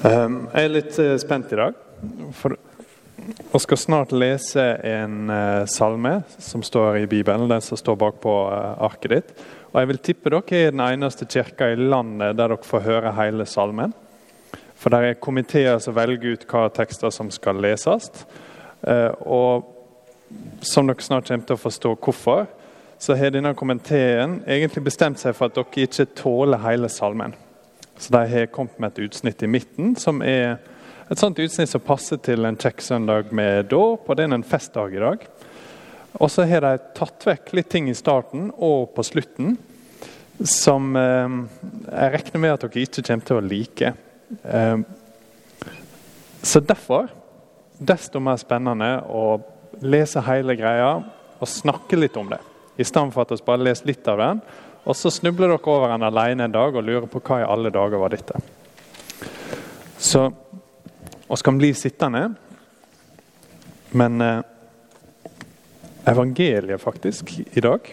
Um, jeg er litt uh, spent i dag. For jeg skal snart lese en uh, salme som står i Bibelen, den som står bakpå uh, arket ditt. Og Jeg vil tippe dere er den eneste kirka i landet der dere får høre hele salmen. For det er komiteer som velger ut hva tekster som skal leses. og som dere snart kommer til å forstå hvorfor, så har denne komiteen egentlig bestemt seg for at dere ikke tåler hele salmen. Så de har kommet med et utsnitt i midten, som er et sånt utsnitt som passer til en kjekk søndag med dåp, og det er en festdag i dag. Og så har de tatt vekk litt ting i starten og på slutten som eh, jeg regner med at dere ikke kommer til å like. Eh, så derfor desto mer spennende å lese hele greia og snakke litt om det. I stedet for at vi bare leser litt av den og så snubler dere over en alene en dag og lurer på hva i alle dager var dette. Så oss kan bli sittende, men eh, evangeliet faktisk i dag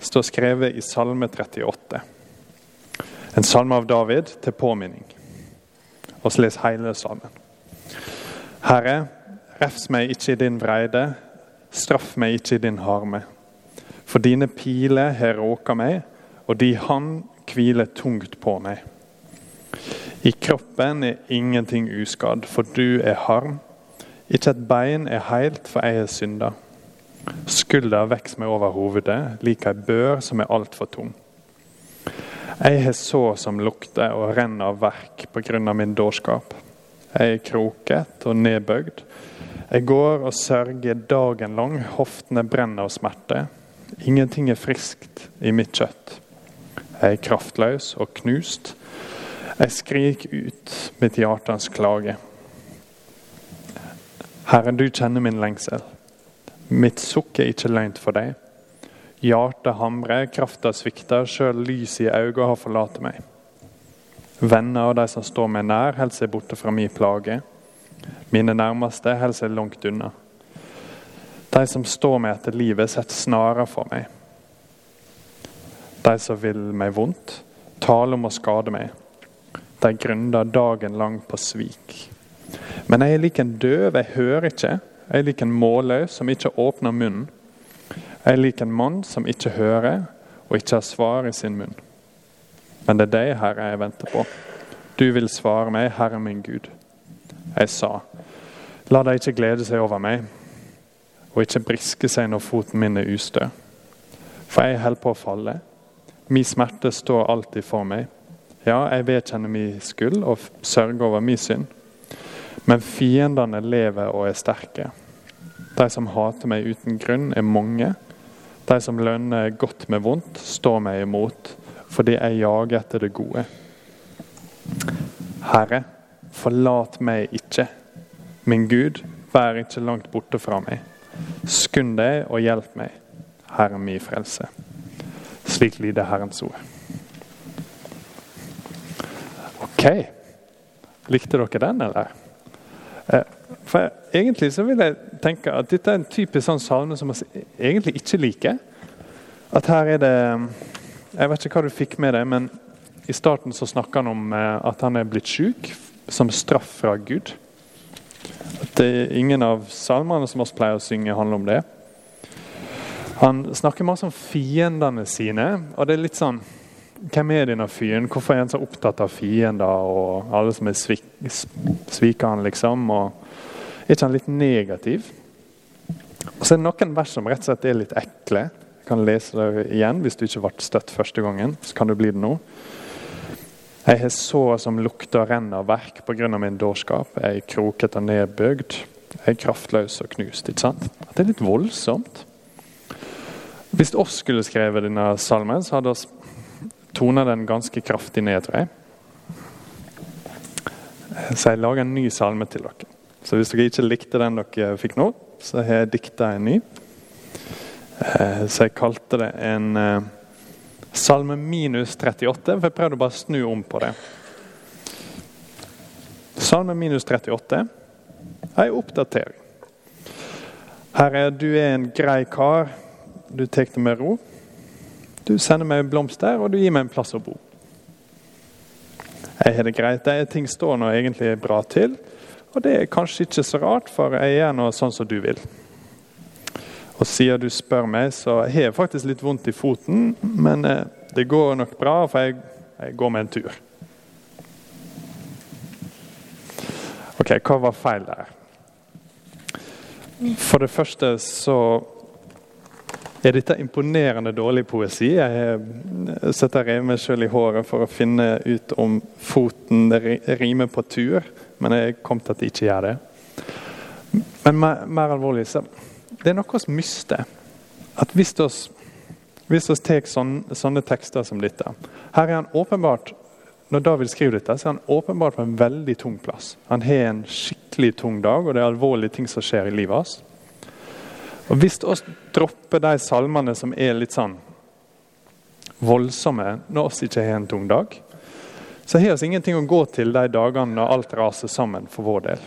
står skrevet i Salme 38. En salme av David til påminning. Og så les hele salmen. Herre, refs meg ikke i din vreide, straff meg ikke i din harme. For dine piler har råka meg, og de han hviler tungt på meg. I kroppen er ingenting uskadd, for du er harm. Ikke et bein er heilt, for jeg er synda. Skulder vokser meg over hovedet, lik ei bør som er altfor tung. Jeg har så som lukter og renner av verk på grunn av min dårskap. Jeg er kroket og nedbøgd. Jeg går og sørger dagen lang, hoftene brenner av smerte. Ingenting er friskt i mitt kjøtt. Jeg er kraftløs og knust. Jeg skriker ut mitt hjertens klage. Herre, du kjenner min lengsel. Mitt sukk er ikke løgnt for deg. Hjertet hamrer, krafta svikter, sjøl lyset i øynene har forlatt meg. Venner og de som står meg nær, holder seg borte fra min plage. Mine nærmeste holder seg langt unna. De som står meg etter livet, setter snarer for meg. De som vil meg vondt, taler om å skade meg. De grunner dagen lang på svik. Men jeg er lik en døv, jeg hører ikke. Jeg er lik en målløs som ikke åpner munnen. Jeg er lik en mann som ikke hører og ikke har svar i sin munn. Men det er deg, Herre, jeg venter på. Du vil svare meg, Herre min Gud. Jeg sa, la de ikke glede seg over meg, og ikke briske seg når foten min er ustø. For jeg holder på å falle. Min smerte står alltid for meg. Ja, jeg vedkjenner min skyld og sørger over min synd. Men fiendene lever og er sterke. De som hater meg uten grunn, er mange. De som lønner godt med vondt, står meg imot, fordi jeg jager etter det gode. Herre, forlat meg ikke. Min Gud, vær ikke langt borte fra meg. Skund deg og hjelp meg, Herre min frelse. Slik lyder Herrens ord. Ok. Likte dere den, eller? Eh, for Egentlig så vil jeg tenke at dette er en typisk sånn salme som vi egentlig ikke liker. At her er det Jeg vet ikke hva du fikk med deg, men i starten så snakker han om eh, at han er blitt syk som straff fra Gud. At det er ingen av salmene som oss pleier å synge, handler om det. Han snakker masse om fiendene sine. og det er litt sånn, Hvem er denne fyren? Hvorfor er han så opptatt av fiender og alle som er svik, han, liksom? Og er ikke han litt negativ? Og så er det noen vers som rett og slett er litt ekle. Jeg kan lese det igjen hvis du ikke ble støtt første gangen. så kan du bli det nå. Jeg har sår som lukter og renner av verk pga. min dårskap. Jeg er kroket og nedbøgd. Jeg er kraftløs og knust. ikke sant? Det er litt voldsomt. Hvis oss skulle skrevet denne salmen, så hadde vi tona den ganske kraftig ned, tror jeg. Så jeg lager en ny salme til dere. Så hvis dere ikke likte den dere fikk nå, så har jeg dikta en ny. Eh, så jeg kalte det en eh, salme minus 38, for jeg prøvde å bare snu om på det. Salme minus 38 er en oppdatering. Herre, du er en grei kar du tar det med ro. Du sender meg blomster, og du gir meg en plass å bo. Jeg har det greit. Jeg, ting står nå egentlig bra til. Og det er kanskje ikke så rart, for jeg gjør nå sånn som du vil. Og siden du spør meg, så har jeg faktisk litt vondt i foten, men eh, det går nok bra, for jeg, jeg går med en tur. Ok, hva var feil der? For det første så er dette imponerende dårlig poesi. Jeg setter revet meg sjøl i håret for å finne ut om foten rimer på tur, men jeg kom til at det ikke gjør det. Men mer, mer alvorlig så det er noe vi mister. At hvis vi tar sånne, sånne tekster som dette Her er han åpenbart når David skriver dette, så er han åpenbart på en veldig tung plass. Han har en skikkelig tung dag, og det er alvorlige ting som skjer i livet hans. Og Hvis vi dropper de salmene som er litt sånn voldsomme når vi ikke har en tung dag, så har vi ingenting å gå til de dagene når alt raser sammen for vår del.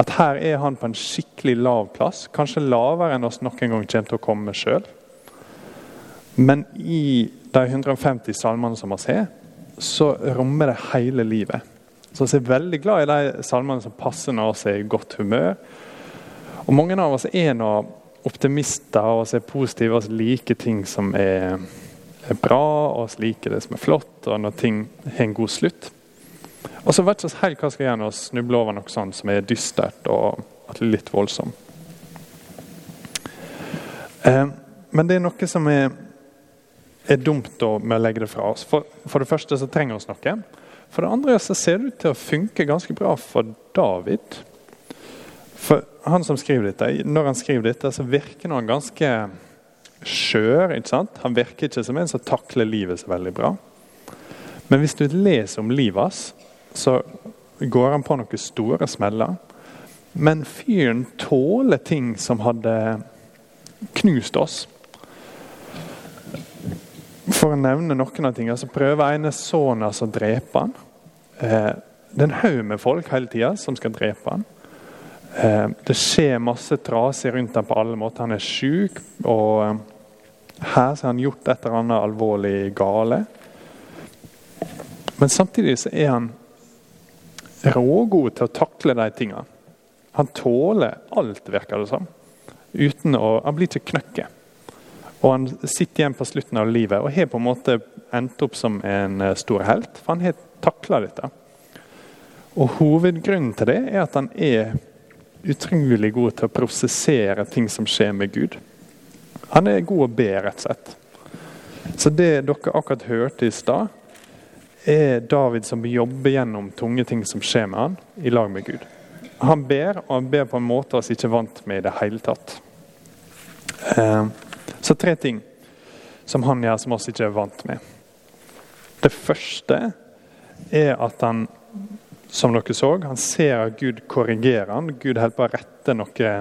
At her er han på en skikkelig lav plass, kanskje lavere enn oss noen gang kommer til å komme sjøl. Men i de 150 salmene som vi har, så rommer det hele livet. Så vi er veldig glad i de salmene som passer når vi er i godt humør. Og Mange av oss er nå optimister og er positive og liker ting som er, er bra, og liker det som er flott, og når ting har en god slutt. Og så vet vi helt hva skal gjøre når vi snubler over noe sånt som er dystert og litt voldsomt. Eh, men det er noe som er, er dumt da, med å legge det fra oss. For, for, det første så trenger vi noe. For det andre så ser det ut til å funke ganske bra for David. For han som skriver dette, Når han skriver dette, så virker han ganske skjør. ikke sant? Han virker ikke som en som takler livet så veldig bra. Men hvis du leser om livet hans, så går han på noen store smeller. Men fyren tåler ting som hadde knust oss. For å nevne noen av tingene, så prøver ene sønnen å drepe han. Eh, det er en haug med folk hele tida som skal drepe han. Eh, det skjer masse trasig rundt ham på alle måter. Han er sjuk, og eh, her har han gjort et eller annet alvorlig gale. Men samtidig så er han rågod til å takle de tingene. Han tåler alt, virker det som. Uten å, han blir ikke knøkket. Og han sitter igjen på slutten av livet og har på en måte endt opp som en eh, stor helt. For han har takla dette. Og Hovedgrunnen til det er at han er utrolig god til å prosessere ting som skjer med Gud. Han er god å be, rett og slett. Så det dere akkurat hørte i stad, er David som jobber gjennom tunge ting som skjer med han, i lag med Gud. Han ber, og han ber på en måte vi ikke er vant med i det hele tatt. Eh, så tre ting som han gjør som vi ikke er vant med. Det første er at han, som dere så, han ser at Gud korrigerer han. Gud holder på å rette noe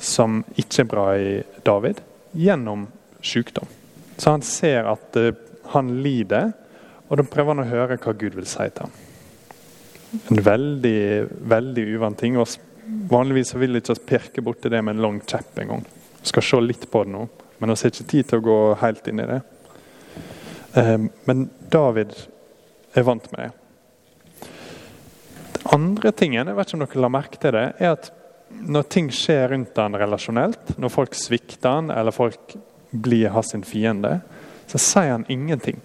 som ikke er bra i David, gjennom sykdom. Så han ser at eh, han lider, og da prøver han å høre hva Gud vil si til ham. En veldig veldig uvant ting. og Vanligvis vil vi ikke pirke borti det med en lang kjepp engang. Skal se litt på det nå, men vi har ikke tid til å gå helt inn i det. Ehm, men David er vant med det. Andre tingen, jeg vet ikke om dere la merke til det, er at når ting skjer rundt han relasjonelt, når folk svikter han, eller folk blir hans fiende, så sier han ingenting.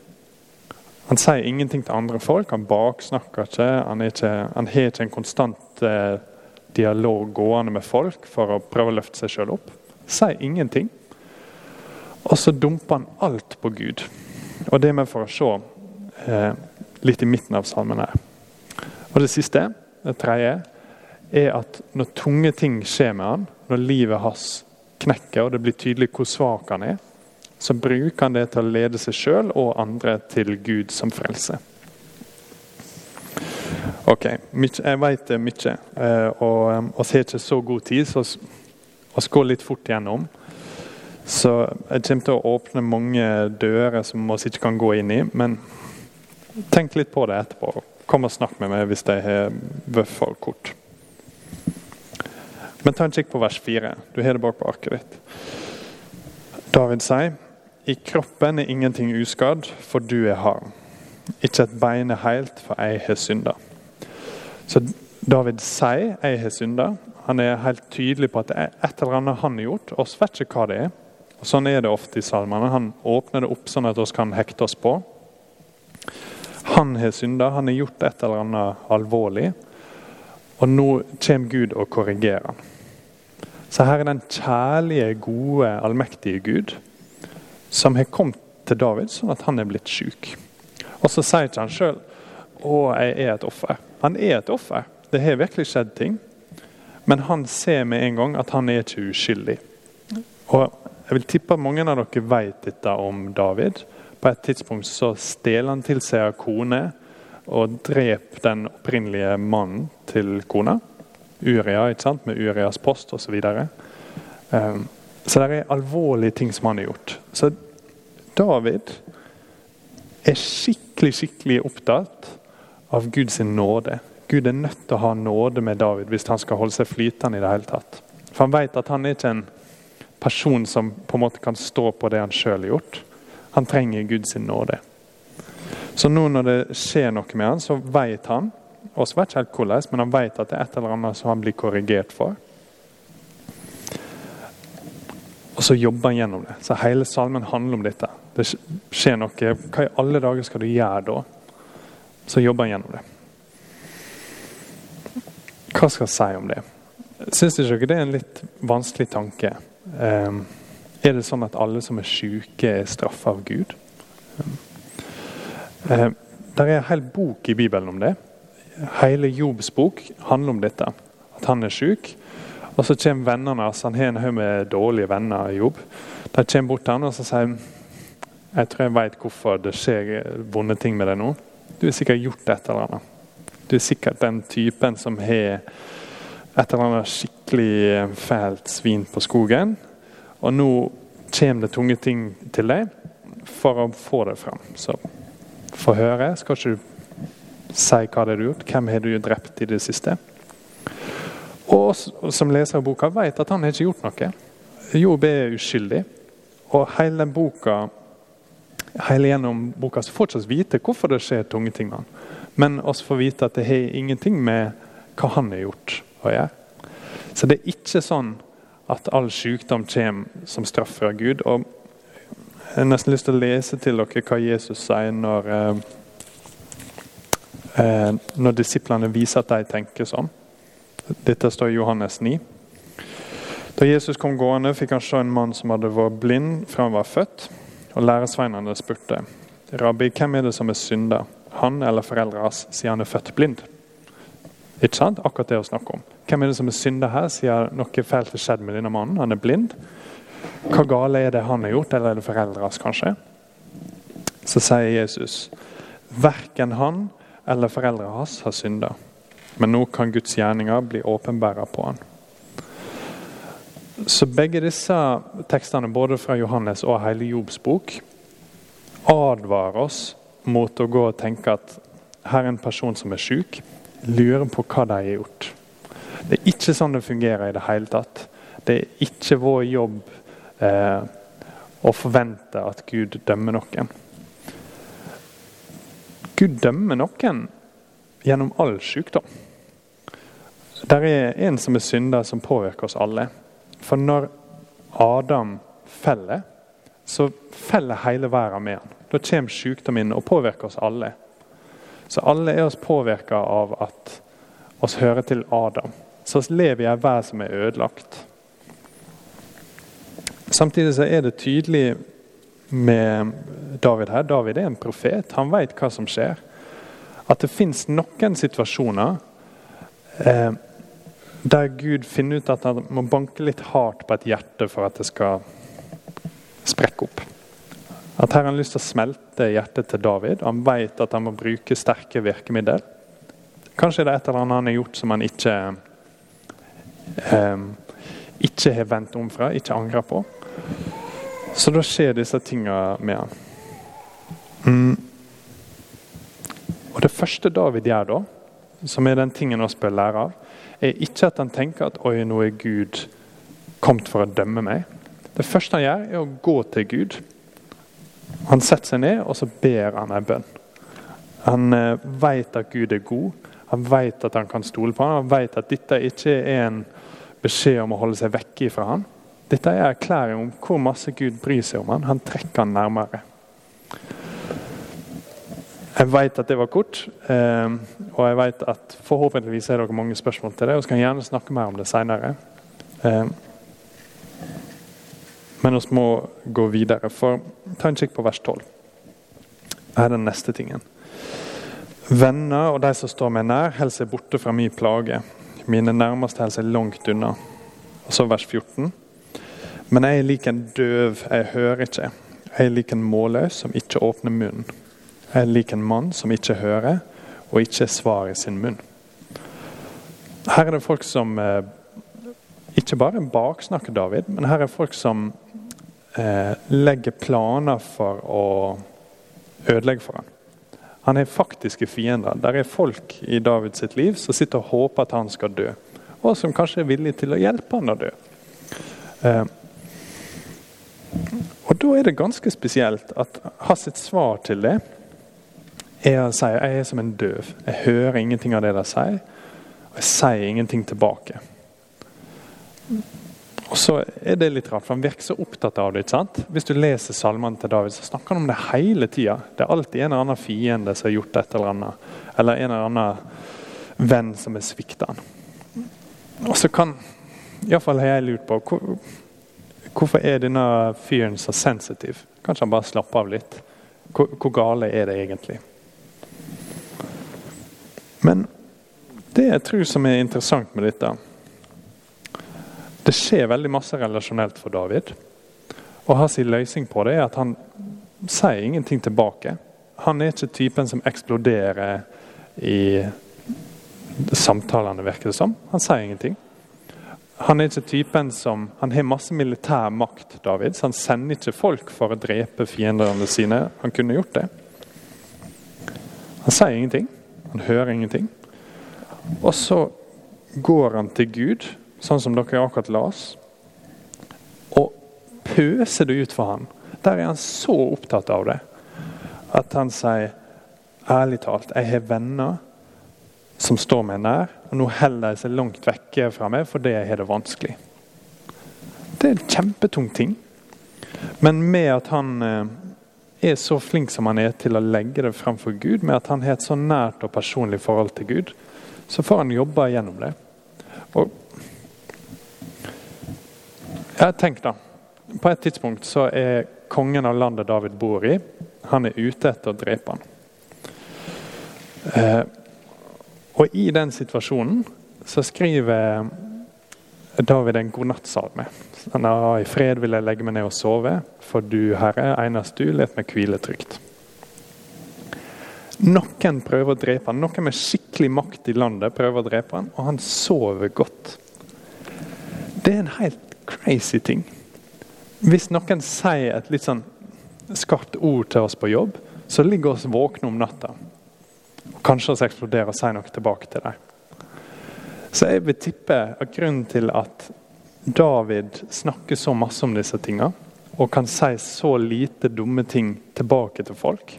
Han sier ingenting til andre folk, han baksnakker ikke. Han, ikke, han har ikke en konstant eh, dialog gående med folk for å prøve å løfte seg sjøl opp. Sier ingenting. Og så dumper han alt på Gud. Og det er vi for å se eh, litt i midten av salmen her. Og det siste, det tredje, er at når tunge ting skjer med han, når livet hans knekker og det blir tydelig hvor svak han er, så bruker han det til å lede seg sjøl og andre til Gud som frelse. Ok, jeg vet mye, eh, og vi har ikke så god tid, så vi går litt fort gjennom. Så jeg kommer til å åpne mange dører som vi ikke kan gå inn i. Men tenk litt på det etterpå. Kom og snakk med meg hvis de har vært for kort. Men ta en kikk på vers 4. Du har det bak på arket ditt. David sier i kroppen er ingenting uskadd, for du er hard. Ikke et bein er helt, for jeg har synda. Så David sier 'jeg har synda'. Han er helt tydelig på at det er et eller annet han har gjort. Vi vet ikke hva det er. Og Sånn er det ofte i salmene. Han åpner det opp sånn at vi kan hekte oss på. Han har synda, han har gjort et eller annet alvorlig. Og nå kommer Gud og korrigerer han. Så her er den kjærlige, gode, allmektige Gud som har kommet til David sånn at han er blitt syk. Og så sier ikke han sjøl 'Å, jeg er et offer'. Han er et offer. Det har virkelig skjedd ting. Men han ser med en gang at han er ikke uskyldig. Og jeg vil tippe at mange av dere vet dette om David. På et tidspunkt så stjeler han til seg en kone og dreper den opprinnelige mannen til kona. Uria, ikke sant? med Urias post osv. Så, videre. um, så det er alvorlige ting som han har gjort. Så David er skikkelig, skikkelig opptatt av Guds nåde. Gud er nødt til å ha nåde med David hvis han skal holde seg flytende. i det hele tatt. For Han vet at han er ikke en person som på en måte kan stå på det han sjøl har gjort. Han trenger Guds nåde. Så nå når det skjer noe med han, så vet han og så vet ikke helt hvordan, men han vet at det er et eller annet som han blir korrigert for. Og så jobber han gjennom det. Så Hele salmen handler om dette. Det skjer noe. Hva i alle dager skal du gjøre da? Så jobber han gjennom det. Hva skal jeg si om det? Syns ikke det er en litt vanskelig tanke? Um, er det sånn at alle som er syke, er straffa av Gud? Um, det er en hel bok i Bibelen om det. Hele Jobs bok handler om dette. At han er syk. Og så kommer vennene hans. Han har en haug med dårlige venner. i Jobb. De kommer bort til han og så sier jeg tror jeg vet hvorfor det skjer vonde ting med deg nå. Du har sikkert gjort et eller annet. Du er sikkert den typen som har et eller annet skikkelig fælt svin på skogen. Og nå kommer det tunge ting til deg for å få det fram. Så få høre. Skal ikke du si hva det er du har gjort? Hvem har du drept i det siste? Og som leser av boka vet at han har ikke gjort noe. Jobb er uskyldig. Og hele boka hele gjennom boka så får vi ikke vite hvorfor det skjer tunge ting med han. Men oss får vite at det har ingenting med hva han har gjort å gjøre. Så det er ikke sånn at all sykdom kommer som straff fra Gud. Og jeg har nesten lyst til å lese til dere hva Jesus sier når, eh, eh når disiplene viser at de tenker sånn. Dette står i Johannes 9. Da Jesus kom gående, fikk han se en mann som hadde vært blind fra han var født. Og Læresveinene spurte, 'Rabbi, hvem er det som er synder, han eller foreldra hans, siden han er født blind?' Ikke sant? Akkurat det å snakke om. Hvem er det som er synder her, siden noe fælt har skjedd med denne mannen? Han er blind. Hva gale er det han har gjort, eller er det foreldres, kanskje? Så sier Jesus, verken han eller foreldrene hans har synda. Men nå kan Guds gjerninger bli åpenbæra på han. Så begge disse tekstene, både fra Johannes og hele Jobs bok, advarer oss mot å gå og tenke at her er en person som er syk, lurer på hva de har gjort. Det er ikke sånn det fungerer i det hele tatt. Det er ikke vår jobb eh, å forvente at Gud dømmer noen. Gud dømmer noen gjennom all sykdom. Det er en som er synder, som påvirker oss alle. For når Adam feller, så feller hele verden med han. Da kommer sykdom inn og påvirker oss alle. Så alle er oss påvirka av at oss hører til Adam. Så lever vi i ei verden som er ødelagt. Samtidig så er det tydelig med David her. David er en profet. Han vet hva som skjer. At det fins noen situasjoner eh, der Gud finner ut at han må banke litt hardt på et hjerte for at det skal sprekke opp. At her har han lyst til å smelte hjertet til David. Han vet at han må bruke sterke virkemidler. Kanskje det er et eller annet han har gjort som han ikke um, ikke har vendt om fra, ikke angra på. Så da skjer disse tinga med han. Mm. Og Det første David gjør da, som er den tingen vi bør lære av, er ikke at han tenker at oi, nå er Gud kommet for å dømme meg. Det første han gjør, er å gå til Gud. Han setter seg ned og så ber han en bønn. Han eh, vet at Gud er god. Han vet at han kan stole på ham. Han vet at dette ikke er en beskjed om å holde seg vekke fra ham. Dette er erklæring om hvor masse Gud bryr seg om ham. Han trekker ham nærmere. Jeg vet at det var kort, eh, og jeg vet at forhåpentligvis er dere mange spørsmål til det. og skal gjerne snakke mer om det senere. Eh, men vi må gå videre. for Ta en kikk på vers 12. Her er den neste tingen. Venner og de som står meg nær, holder seg borte fra min plage. Mine nærmeste holder seg langt unna. Og så vers 14. Men jeg er lik en døv, jeg hører ikke. Jeg er lik en målløs som ikke åpner munnen. Jeg er lik en mann som ikke hører, og ikke svar i sin munn. Her er det folk som eh, ikke bare baksnakker David, men her er folk som legger planer for å ødelegge for ham. Han er faktiske fiender. Der er folk i Davids liv som sitter og håper at han skal dø, og som kanskje er villige til å hjelpe han å dø. Eh, og Da er det ganske spesielt at hans svar til det er å si jeg er som en døv. Jeg hører ingenting av det de sier, og jeg sier ingenting tilbake. Og så er det litt rart, for Han virker så opptatt av det. ikke sant? Hvis du leser salmene til David, så snakker han om det hele tida. Det er alltid en eller annen fiende som har gjort et eller annet. Eller en eller annen venn som har svikta han. Og så kan Iallfall har jeg lurt på hvor, hvorfor er denne fyren så sensitiv? Kanskje han bare slapper av litt? Hvor, hvor gale er det egentlig? Men det jeg tror som er interessant med dette Det skjer veldig masse relasjonelt for David. Og hans løsning på det er at han sier ingenting tilbake. Han er ikke typen som eksploderer i samtalene, virker det som. Han sier ingenting. Han er ikke typen som, han har masse militær makt, David, så han sender ikke folk for å drepe fiendene sine. Han kunne gjort det. Han sier ingenting. Han hører ingenting. Og så går han til Gud, sånn som dere akkurat las, og pøser det ut for ham. Der er han så opptatt av det at han sier ærlig talt, jeg har venner som står meg nær, og nå holder de seg langt vekke fra meg fordi jeg har det vanskelig. Det er en kjempetung ting. Men med at han eh, er så flink som han er til å legge det framfor Gud, med at han har et så nært og personlig forhold til Gud, så får han jobbe gjennom det. Og jeg tenker da, På et tidspunkt så er kongen av landet David bor i, han er ute etter å drepe han. Eh, og i den situasjonen så skriver David en godnattsalme. Han har I fred vil jeg legge meg ned og sove, for du, Herre, enest du, let meg hvile trygt. Noen prøver å drepe han, noen med skikkelig makt i landet prøver å drepe han, og han sover godt. Det er en helt crazy ting. Hvis noen sier et litt sånn skarpt ord til oss på jobb, så ligger oss våkne om natta kanskje oss eksploderer og sier noe tilbake til dem. Så jeg vil tippe at grunnen til at David snakker så masse om disse tingene, og kan si så lite dumme ting tilbake til folk,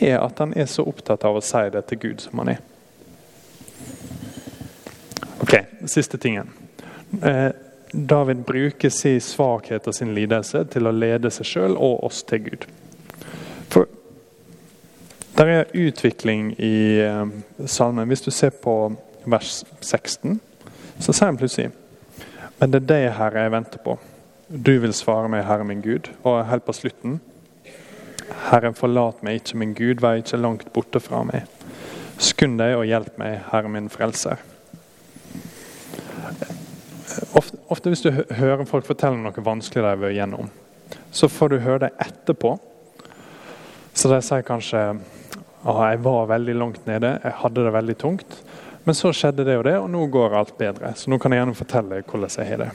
er at han er så opptatt av å si det til Gud som han er. Ok, Siste tingen. David bruker sin svakhet og sin lidelse til å lede seg sjøl og oss til Gud. For der er utvikling i eh, salmen. Hvis du ser på vers 16, så sier han plutselig Men det er deg, Herre, jeg venter på. Du vil svare meg, Herre min Gud. Og helt på slutten Herre, forlat meg ikke, min Gud, vær ikke langt borte fra meg. Skund deg og hjelp meg, Herre min frelser. Ofte, ofte hvis du hører folk fortelle noe vanskelig de har vært gjennom, så får du høre det etterpå. Så de sier kanskje at jeg var veldig langt nede, jeg hadde det veldig tungt. Men så skjedde det og det, og nå går alt bedre. Så nå kan jeg gjerne fortelle hvordan jeg har det.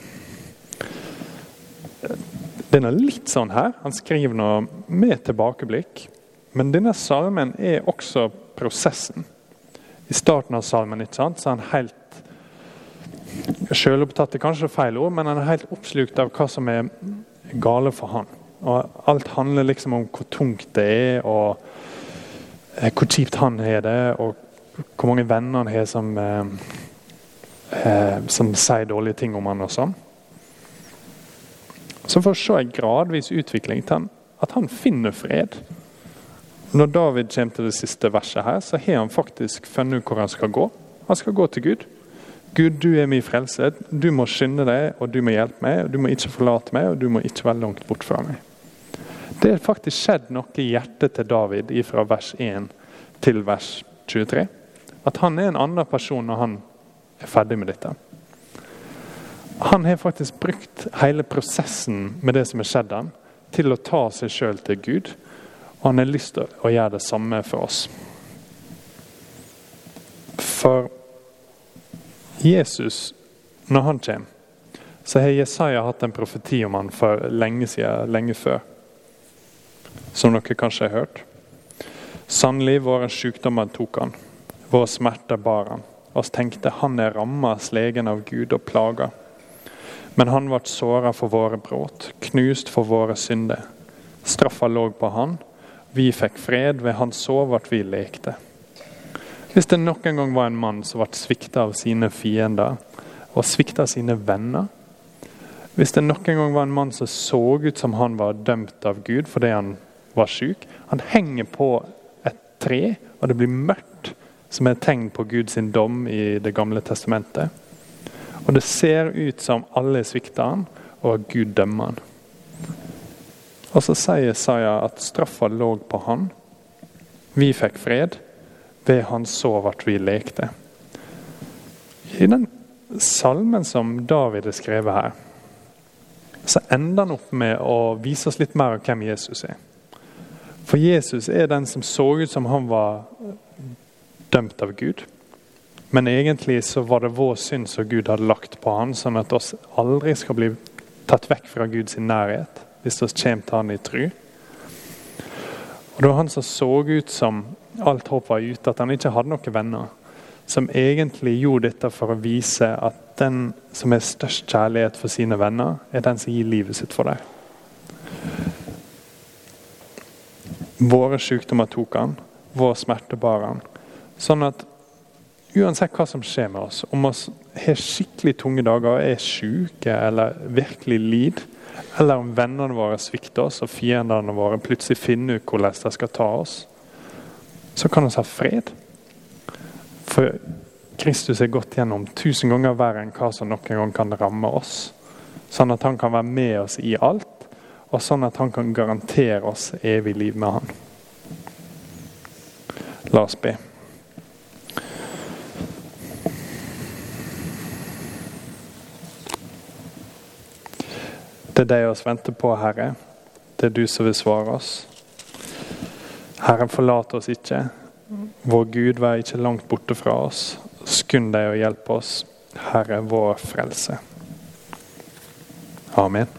Den er litt sånn her. Han skriver noe med tilbakeblikk. Men denne salmen er også prosessen. I starten av salmen ikke sant, så er han helt Selvopptatt er kanskje feil ord, men han er helt oppslukt av hva som er gale for han. Og Alt handler liksom om hvor tungt det er. og eh, hvor kjipt han har det, og hvor mange venner han har som, eh, eh, som sier dårlige ting om han og sånn. Så for å se en gradvis utvikling til han, at han finner fred. Når David kommer til det siste verset, her, så har han faktisk funnet ut hvor han skal gå. Han skal gå til Gud. Gud, du er min frelse. Du må skynde deg, og du må hjelpe meg. og Du må ikke forlate meg, og du må ikke være langt bort fra meg. Det er faktisk skjedd noe i hjertet til David fra vers 1 til vers 23. At han er en annen person når han er ferdig med dette. Han har faktisk brukt hele prosessen med det som har skjedd ham, til å ta seg sjøl til Gud. Og han har lyst til å gjøre det samme for oss. For Jesus, når han kommer, så har Jesaja hatt en profeti om han for lenge siden, lenge før. Som dere kanskje har hørt. Sannelig, våre sykdommer tok han, våre smerter bar han. Oss tenkte han er ramma, slegen av Gud og plaga. Men han ble såra for våre brudd, knust for våre synder. Straffa lå på han, vi fikk fred, ved hans sår ble vi lekte. Hvis det nok en gang var en mann som ble svikta av sine fiender og svikta av sine venner Hvis det nok en gang var en mann som så ut som han var dømt av Gud fordi han var syk Han henger på et tre, og det blir mørkt, som er et tegn på Guds dom i Det gamle testamentet. Og det ser ut som alle svikter han, og Gud dømmer han. Og så sier Jesaja at straffa lå på han. Vi fikk fred. Ved hans så ble vi lekte. I den salmen som David har skrevet her, så ender han opp med å vise oss litt mer av hvem Jesus er. For Jesus er den som så ut som han var dømt av Gud. Men egentlig så var det vår synd som Gud hadde lagt på han, sånn at oss aldri skal bli tatt vekk fra Guds nærhet hvis vi kommer til han i tru. Og Det var han som så ut som alt håp var ute, at han ikke hadde noen venner. Som egentlig gjorde dette for å vise at den som har størst kjærlighet for sine venner, er den som gir livet sitt for dem. Våre sykdommer tok han, vår smerte bar han. Sånn at uansett hva som skjer med oss, om vi har skikkelig tunge dager, og er syke eller virkelig lider, eller om vennene våre svikter oss og fiendene våre plutselig finner ut hvordan de skal ta oss, så kan vi ha fred. For Kristus er gått gjennom tusen ganger verre enn hva som noen gang kan ramme oss. Sånn at han kan være med oss i alt, og sånn at han kan garantere oss evig liv med han. La oss be. Det er deg oss venter på, Herre. Det er du som vil svare oss. Herren, forlater oss ikke. Vår Gud, vær ikke langt borte fra oss. Skynd deg å hjelpe oss, Herre, vår frelse. Amen.